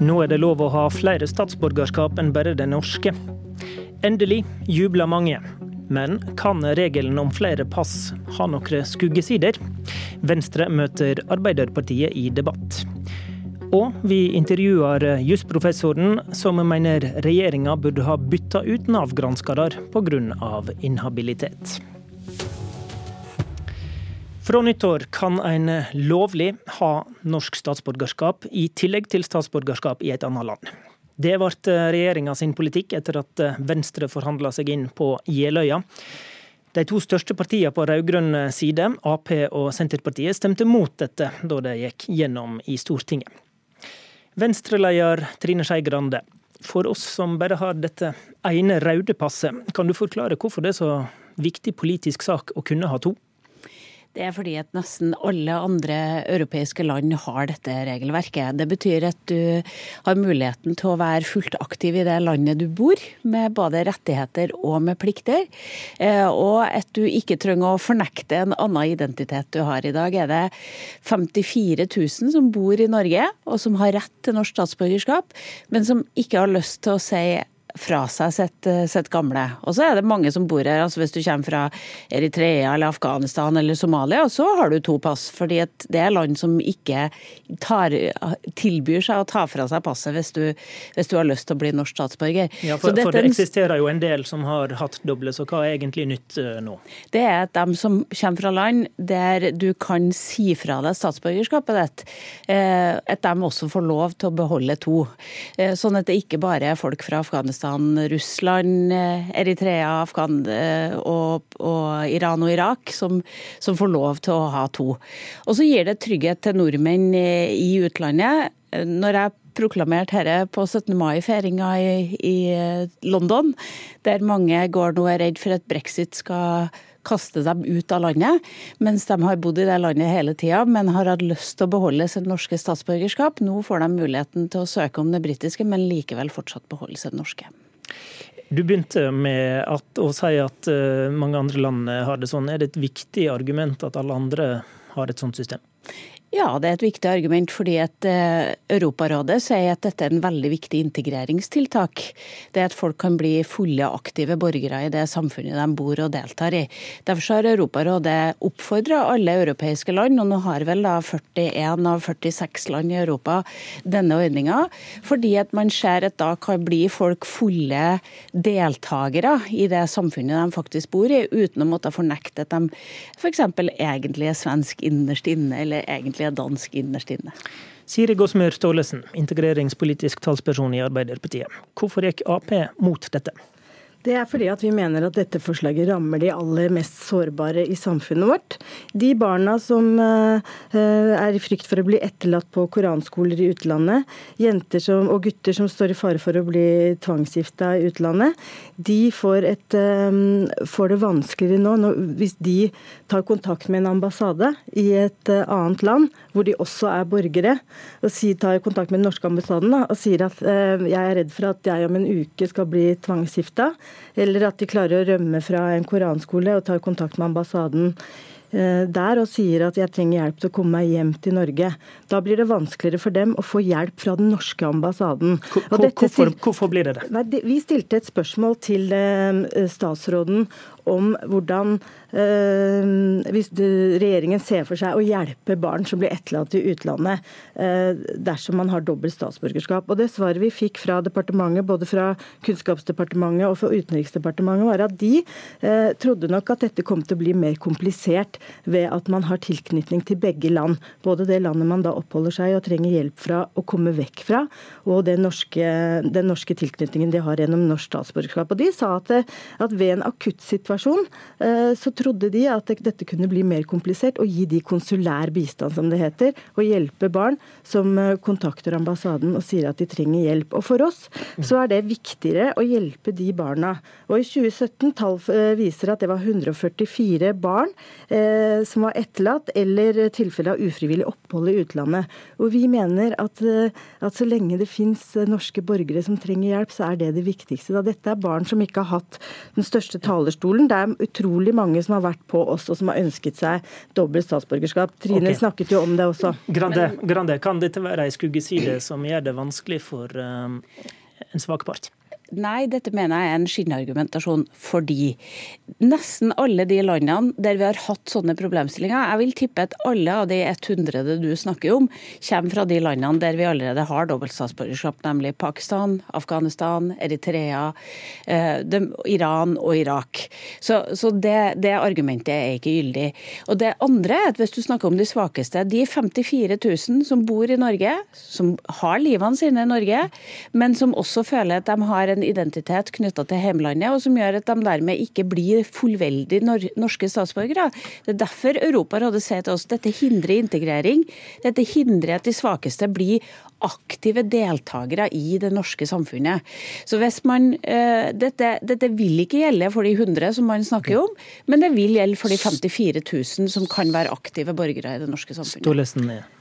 Nå er det lov å ha flere statsborgerskap enn bare det norske. Endelig jubler mange. Men kan regelen om flere pass ha noen skuggesider? Venstre møter Arbeiderpartiet i debatt. Og vi intervjuer jusprofessoren som mener regjeringa burde ha bytta ut Nav-granskere pga. inhabilitet. Fra nyttår kan en lovlig ha norsk statsborgerskap i tillegg til statsborgerskap i et annet land. Det ble regjeringa sin politikk etter at Venstre forhandla seg inn på Jeløya. De to største partiene på rød-grønn side, Ap og Senterpartiet, stemte mot dette da det gikk gjennom i Stortinget. Venstre-leder Trine Skei Grande, for oss som bare har dette ene røde passet, kan du forklare hvorfor det er så viktig politisk sak å kunne ha to? Det er fordi at nesten alle andre europeiske land har dette regelverket. Det betyr at du har muligheten til å være fullt aktiv i det landet du bor, med både rettigheter og med plikter. Eh, og at du ikke trenger å fornekte en annen identitet du har. I dag er det 54 000 som bor i Norge, og som har rett til norsk statsborgerskap, men som ikke har lyst til å si fra seg sitt, eh, sitt, gamle. Og så er det mange som bor her. altså Hvis du kommer fra Eritrea eller Afghanistan eller Somalia, så har du to pass. fordi det er land som ikke tar, tilbyr seg å ta fra seg passet hvis du, hvis du har lyst til å bli norsk statsborger. Ja, for, dette, for, det eksisterer jo en del som har hatt doble, så hva er egentlig nytt eh, nå? Det er at de som kommer fra land der du kan si fra deg statsborgerskapet ditt, eh, at de også får lov til å beholde to. Sånn at det ikke bare er folk fra Afghanistan Afghanistan, Russland, eh, Eritrea, Afghan eh, og, og, Iran og Irak som, som, får lov til å ha to. Og så gir det trygghet til nordmenn eh, i utlandet. Når jeg proklamerte dette på 17. mai-feiringa i, i, London, der mange går nå er redd for at brexit skal kaste dem ut av landet, mens de har bodd i det landet hele tida, men har hatt lyst til å beholde sitt norske statsborgerskap. Nå får de muligheten til å søke om det britiske, men likevel fortsatt beholde sitt norske. Du begynte med at, å si at eh, mange andre land har det sånn. Er det et viktig argument at alle andre har et sånt system? Ja, det er et viktig argument fordi at eh, Europarådet sier at dette er en veldig viktig integreringstiltak. Det at folk kan bli fulle, aktive borgere i det samfunnet de bor og deltar i. Derfor har Europarådet oppfordra alle europeiske land, og nå har vel da 41 av 46 land i Europa denne ordninga, fordi at man ser at da kan bli folk fulle deltakere i det samfunnet de faktisk bor i, uten å måtte fornekte at de f.eks. egentlig er svensk innerst inne, eller egentlig egentlig er dansk innerst inne. Siri Gåsmyr Staalesen, integreringspolitisk talsperson i Arbeiderpartiet. Hvorfor gikk Ap mot dette? Det er fordi at vi mener at dette forslaget rammer de aller mest sårbare i samfunnet vårt. De barna som eh, er i frykt for å bli etterlatt på koranskoler i utlandet, jenter som, og gutter som står i fare for å bli tvangsgifta i utlandet, de får, et, eh, får det vanskeligere nå hvis de tar kontakt med en ambassade i et eh, annet land, hvor de også er borgere, og tar kontakt med den norske ambassaden da, og sier at jeg er redd for at jeg om en uke skal bli tvangsgifta eller at de klarer å rømme fra en koranskole og tar kontakt med ambassaden eh, der og sier at jeg trenger hjelp til å komme meg hjem til Norge. Da blir det vanskeligere for dem å få hjelp fra den norske ambassaden. Hvorfor, hvorfor, blir det det? Nei, vi stilte et spørsmål til eh, statsråden om hvordan eh, hvis regjeringen ser for seg å hjelpe barn som blir etterlatt i utlandet eh, dersom man har dobbelt statsborgerskap. Og Det svaret vi fikk fra departementet, både fra Kunnskapsdepartementet og fra Utenriksdepartementet, var at de eh, trodde nok at dette kom til å bli mer komplisert ved at man har tilknytning til begge land. Både det landet man da oppholder seg i og trenger hjelp fra å komme vekk fra, og den norske, den norske tilknytningen de har gjennom norsk statsborgerskap. Og De sa at, at ved en akutt situasjon, eh, så trodde de at dette kunne bli mer komplisert og gi de konsulær bistand, som det heter, og hjelpe barn som eh, kontakter ambassaden og sier at de trenger hjelp. Og For oss så er det viktigere å hjelpe de barna. Og I 2017 tall eh, viser at det var 144 barn som var etterlatt eller tilfelle av ufrivillig opphold i utlandet. Og Vi mener at, at så lenge det fins norske borgere som trenger hjelp, så er det det viktigste. Da dette er barn som ikke har hatt den største talerstolen Polen. Det er utrolig mange som har vært på oss og som har ønsket seg dobbelt statsborgerskap. Trine okay. snakket jo om det også. Grande, Grande, kan dette være ei skuggeside som gjør det vanskelig for um, en svak part? Nei, dette mener jeg er en skinnargumentasjon fordi nesten alle de landene der vi har hatt sånne problemstillinger Jeg vil tippe at alle av de 100 du snakker om, kommer fra de landene der vi allerede har dobbeltstatsborgerskap, nemlig Pakistan, Afghanistan, Eritrea, eh, Iran og Irak. Så, så det, det, argumentet er ikke gyldig. Og det andre er at hvis du snakker om de svakeste, de 54 000 som bor i Norge, som har livene sine i Norge, men som også føler at de har en en identitet knytta til hjemlandet, og som gjør at de dermed ikke blir fullveldig norske statsborgere. Det er derfor Europarådet sier til oss dette hindrer integrering. Dette hindrer at de svakeste blir aktive deltakere i det norske samfunnet. Så hvis man, uh, dette, dette, vil ikke gjelde for de 100 som man snakker om, men det vil gjelde for de 54 000 som kan være aktive borgere i det norske samfunnet.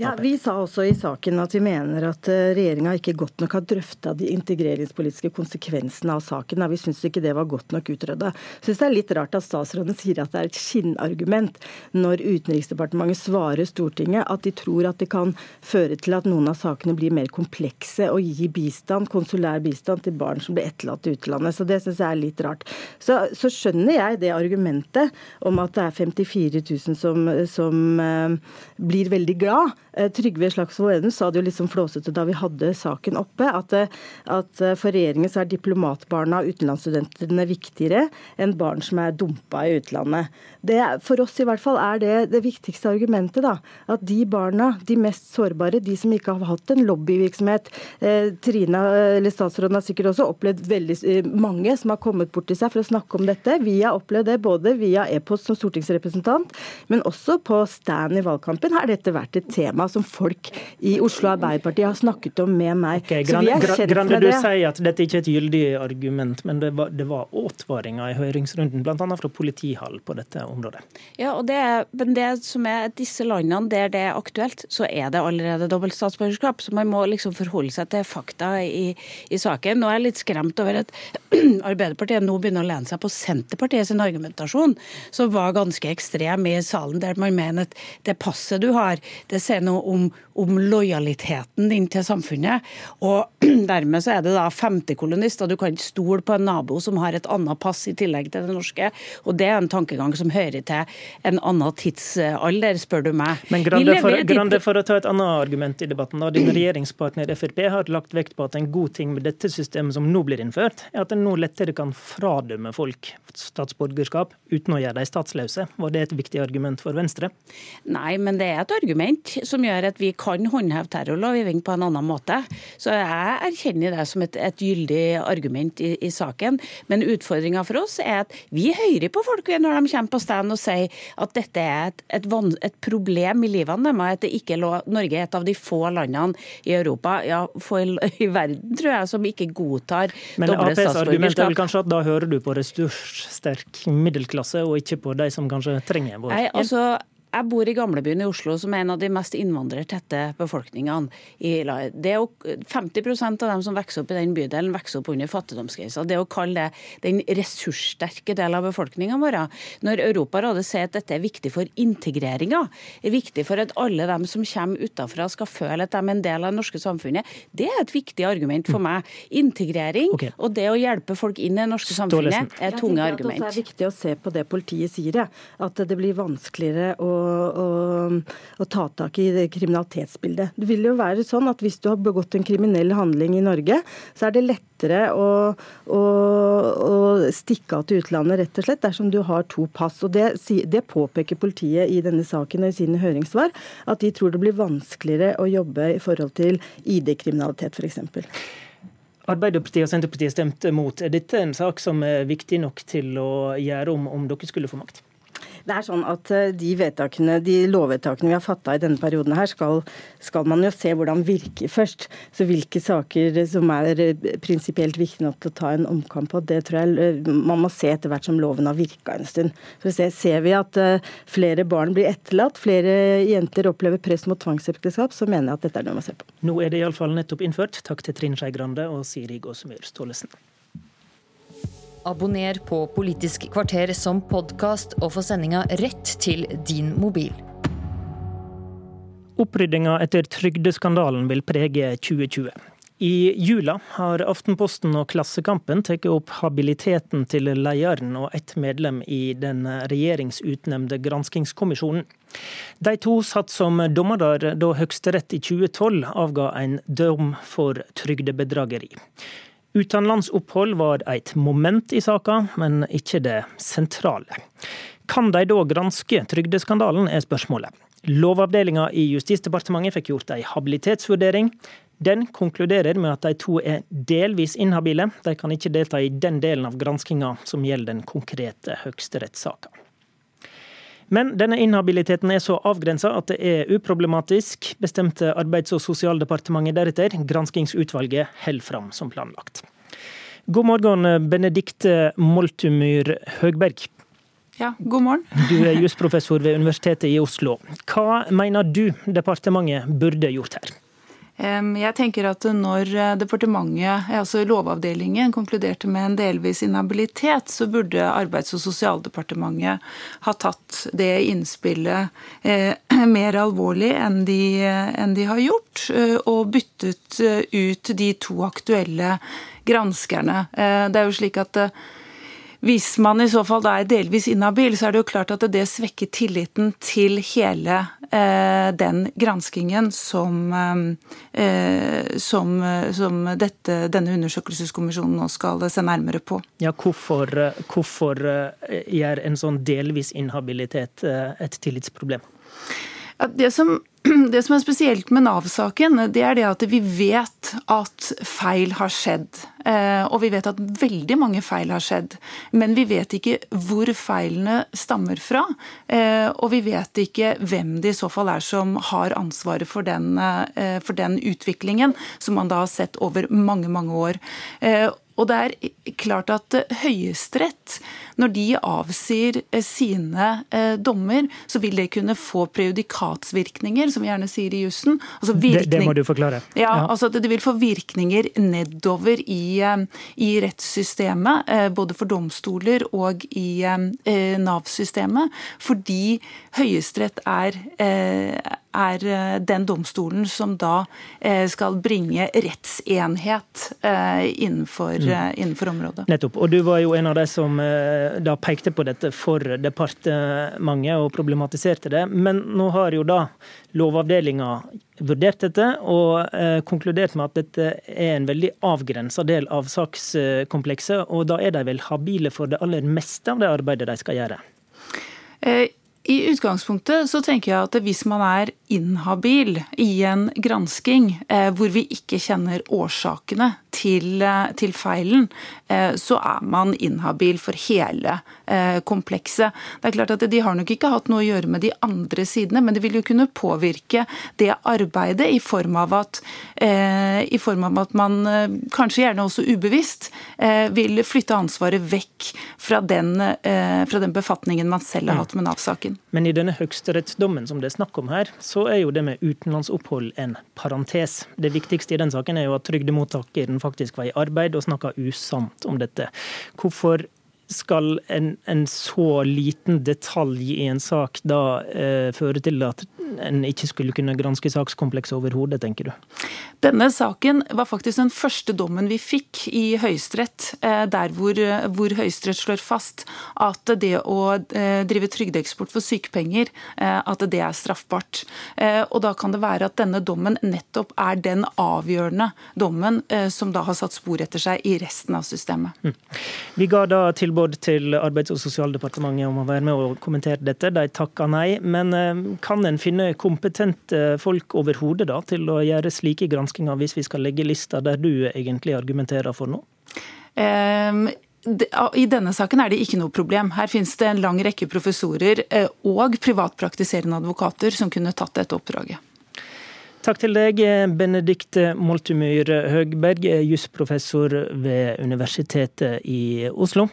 Ja, Vi sa også i saken at vi mener at eh, regjeringa ikke godt nok har drøfta de integreringspolitiske konsekvensene av saken. Da. Vi syns ikke det var godt nok utreda. Syns det er litt rart at statsråden sier at det er et skinnargument når Utenriksdepartementet svarer Stortinget at de tror at det kan føre til at noen av sakene blir mer komplekse og gi bistand, konsulær bistand til barn som blir etterlatt i utlandet. Så det syns jeg er litt rart. Så, så, skjønner jeg det argumentet om at det er 54 000 som, som eh, blir veldig glad. Eh, Trygve Slagsvold Vedum sa det jo litt liksom flåsete da vi hadde saken oppe, at, uh, at for regjeringen så er diplomatbarna og utenlandsstudentene viktigere enn barn som er dumpa i utlandet. Det, for oss i hvert fall er det det viktigste argumentet. da, At de barna, de mest sårbare, de som ikke har hatt en lobbyvirksomhet. Eh, Trina, eller Statsråden har sikkert også opplevd veldig eh, mange som har kommet bort til seg for å snakke om dette. Vi har opplevd det både via e-post som stortingsrepresentant, men også på stand i valgkampen har dette vært et tema som folk i Oslo Arbeiderparti har snakket om med meg. Okay, Grande, Grande, du sier at dette ikke er et gyldig argument, men det var, det var advaringer i høringsrunden, bl.a. fra politihall på dette området. Ja, og det, men det som er disse landene der det er aktuelt, så er det allerede dobbelt statsborgerskap. Så man må liksom forholde seg til fakta i, i saken. Nå er jeg litt skremt over at Arbeiderpartiet nå begynner å lene seg på Senterpartiet sin argumentasjon, som var ganske ekstrem i salen, der man mener at det passet du har, det sier noe om, om lojaliteten din til samfunnet. Og dermed så er det da femtekolonist, og du kan ikke stole på en nabo som har et annet pass i tillegg til det norske. Og det er en tankegang som hører til en annen tidsalder, spør du meg. Men Grande, for, Grande, for å ta et annet argument i debatten. da, din regjeringspartner Frp har lagt vekt på at en god ting med dette systemet som nå blir innført, er at en nå lettere kan fradømme folk statsborgerskap uten å gjøre dem statsløse. Var det et viktig argument for Venstre? Nei, men det er et argument som gjør at vi kan håndheve terrorlovgivning på en annen måte. Så jeg erkjenner det som et, et gyldig argument i, i saken. Men utfordringa for oss er at vi hører på folk når de kommer på stand og sier at dette er et, et, et problem i livene deres, at det ikke lå, Norge er et av de få landene i Europa, ja, for i verden, tror jeg, som ikke godtar Men doble statsborgerskap. Men argument er vel kanskje at da hører du på ressurssterk middelklasse, og ikke på de som kanskje trenger vår hjelp? Altså, jeg bor i gamlebyen i Oslo, som er en av de mest innvandrertette befolkningene. i Det er jo 50% av dem som vokser opp i den bydelen, vokser opp under fattigdomsgrensa. Det å kalle det den ressurssterke delen av befolkninga vår, når Europarådet sier at dette er viktig for integreringa, er viktig for at alle dem som kommer utenfra skal føle at de er en del av det norske samfunnet, det er et viktig argument for meg. Integrering okay. og det å hjelpe folk inn i det norske samfunnet er tunge argument. Det er viktig å se på det politiet sier, at det blir vanskeligere å å, å, ta tak i det kriminalitetsbildet. Det vil jo være sånn at Hvis du har begått en kriminell handling i Norge, så er det lettere å, å, å stikke av til utlandet rett og slett dersom du har to pass. Og det, det påpeker politiet i denne saken og i sine høringssvar, at de tror det blir vanskeligere å jobbe i forhold til ID-kriminalitet f.eks. Arbeiderpartiet og Senterpartiet stemte mot. Er dette en sak som er viktig nok til å gjøre om, om dere skulle få makt? Det er sånn at eh, De vedtakene, de lovvedtakene vi har fatta i denne perioden, her skal, skal, man jo se hvordan virker først. Så Hvilke saker som er eh, prinsipielt viktige nok til å ta en omkamp på, det tror jeg eh, man må se etter hvert som loven har virka en stund. For å se, Ser vi at flere barn blir etterlatt, flere jenter opplever press mot tvangsekteskap, så mener jeg at dette er noe man må se på. Nå er det iallfall nettopp innført. Takk til Trine Skei Grande og Siri Gåsemyr Staalesen. Abonner på Politisk kvarter som podkast og få sendinga rett til din mobil. Oppryddinga etter trygdeskandalen vil prege 2020. I jula har Aftenposten og Klassekampen tatt opp habiliteten til lederen og ett medlem i den regjeringsutnevnte granskingskommisjonen. De to satt som dommere da Høyesterett i 2012 avga en dom for trygdebedrageri. Utenlandsopphold var et moment i saka, men ikke det sentrale. Kan de da granske trygdeskandalen, er spørsmålet. Lovavdelinga i Justisdepartementet fikk gjort ei habilitetsvurdering. Den konkluderer med at de to er delvis inhabile. De kan ikke delta i den delen av granskinga som gjelder den konkrete høyesterettssaka. Men denne inhabiliteten er så avgrensa at det er uproblematisk, bestemte Arbeids- og sosialdepartementet deretter. Granskingsutvalget holder fram som planlagt. God morgen, Benedikte Moltumyr Høgberg. Ja, god morgen. Du er jusprofessor ved Universitetet i Oslo. Hva mener du departementet burde gjort her? Jeg tenker at når eh, departementet, altså Lovavdelingen konkluderte med en delvis inhabilitet, så burde Arbeids- og sosialdepartementet ha tatt det innspillet eh, mer alvorlig enn de, enn de har gjort, eh, og byttet ut de to aktuelle granskerne. Det er jo slik at hvis man i så fall er delvis inhabil, så er det jo klart at det svekker tilliten til hele eh, den granskingen som, eh, som, som dette, denne undersøkelseskommisjonen nå skal se nærmere på. Ja, hvorfor, hvorfor eh, gjør en sånn delvis inhabilitet eh, et tillitsproblem? Det som, det som, er spesielt med Nav-saken, det er det at vi vet at feil har skjedd. Eh, og vi vet at veldig mange feil har skjedd. Men vi vet ikke hvor feilene stammer fra. Eh, og vi vet ikke hvem det i så fall er som har ansvaret for den, eh, for den utviklingen som man da har sett over mange, mange år. Og det er klart at Høyesterett, når de avsier eh, sine eh, dommer, så vil det kunne få prejudikatsvirkninger, som vi gjerne sier i jussen. Altså det, det, må du forklare. Ja, ja, altså Det vil få virkninger nedover i, eh, i rettssystemet, både for domstoler og i Nav-systemet, fordi Høyesterett er er eh, den domstolen som da eh, skal bringe rettsenhet eh, innenfor, mm. innenfor, området. Nettopp. Og du var jo en av de som da pekte på dette for departementet og problematiserte det. Men nå har jo da Lovavdelinga vurdert dette og eh, konkludert med at dette er en veldig avgrensa del av sakskomplekset. Og da er de vel habile for det aller meste av det arbeidet de skal gjøre? Eh, i utgangspunktet så tenker jeg at hvis man er inhabil i en gransking eh, hvor vi ikke kjenner årsakene til, eh, til, feilen, eh, så er man inhabil for hele eh, komplekset. Det er klart at De har nok ikke hatt noe å gjøre med de andre sidene, men det vil jo kunne påvirke det arbeidet i form av at, i form av at man kanskje gjerne også ubevisst vil flytte ansvaret vekk fra den, fra den befatningen man selv har mm. hatt med Nav-saken. Men i denne høyesterettsdommen som det er snakk om her, så er jo det med utenlandsopphold en parentes. Det viktigste i den saken er jo at trygdemottakeren faktisk var i arbeid og snakka usant om dette. Hvorfor skal en, en, så liten detalj i en sak da eh, føre til at en ikke skulle kunne granske sakskomplekset overhodet, tenker du? Denne saken var faktisk den første dommen vi fikk i Høyesterett, eh, der hvor, hvor Høyesterett slår fast at det å eh, drive trygdeeksport for sykepenger, eh, at det er straffbart. Eh, og da kan det være at denne dommen nettopp er den avgjørende dommen eh, som da har satt spor etter seg i resten av systemet. Mm. Vi ga da til tilbud til Arbeids- og sosialdepartementet om å være med og kommentere dette. De takka nei. Men eh, kan en finne kompetente folk overhodet til å gjøre slike granskinger, hvis vi skal legge lista der du egentlig argumenterer for nå? Um i denne saken er det ikke noe problem. Her finnes det en lang rekke professorer eh, og privatpraktiserende advokater som kunne tatt dette oppdraget. Takk til deg, Benedikte Moltumyr Høgberg, jusprofessor ved Universitetet i Oslo.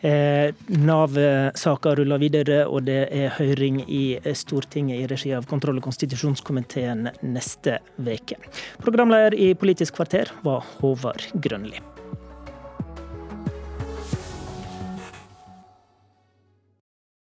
Eh, Nav-saka ruller videre, og det er høring i Stortinget i regi av kontroll- og konstitusjonskomiteen neste veke. Programleder i Politisk kvarter var Håvard Grønli.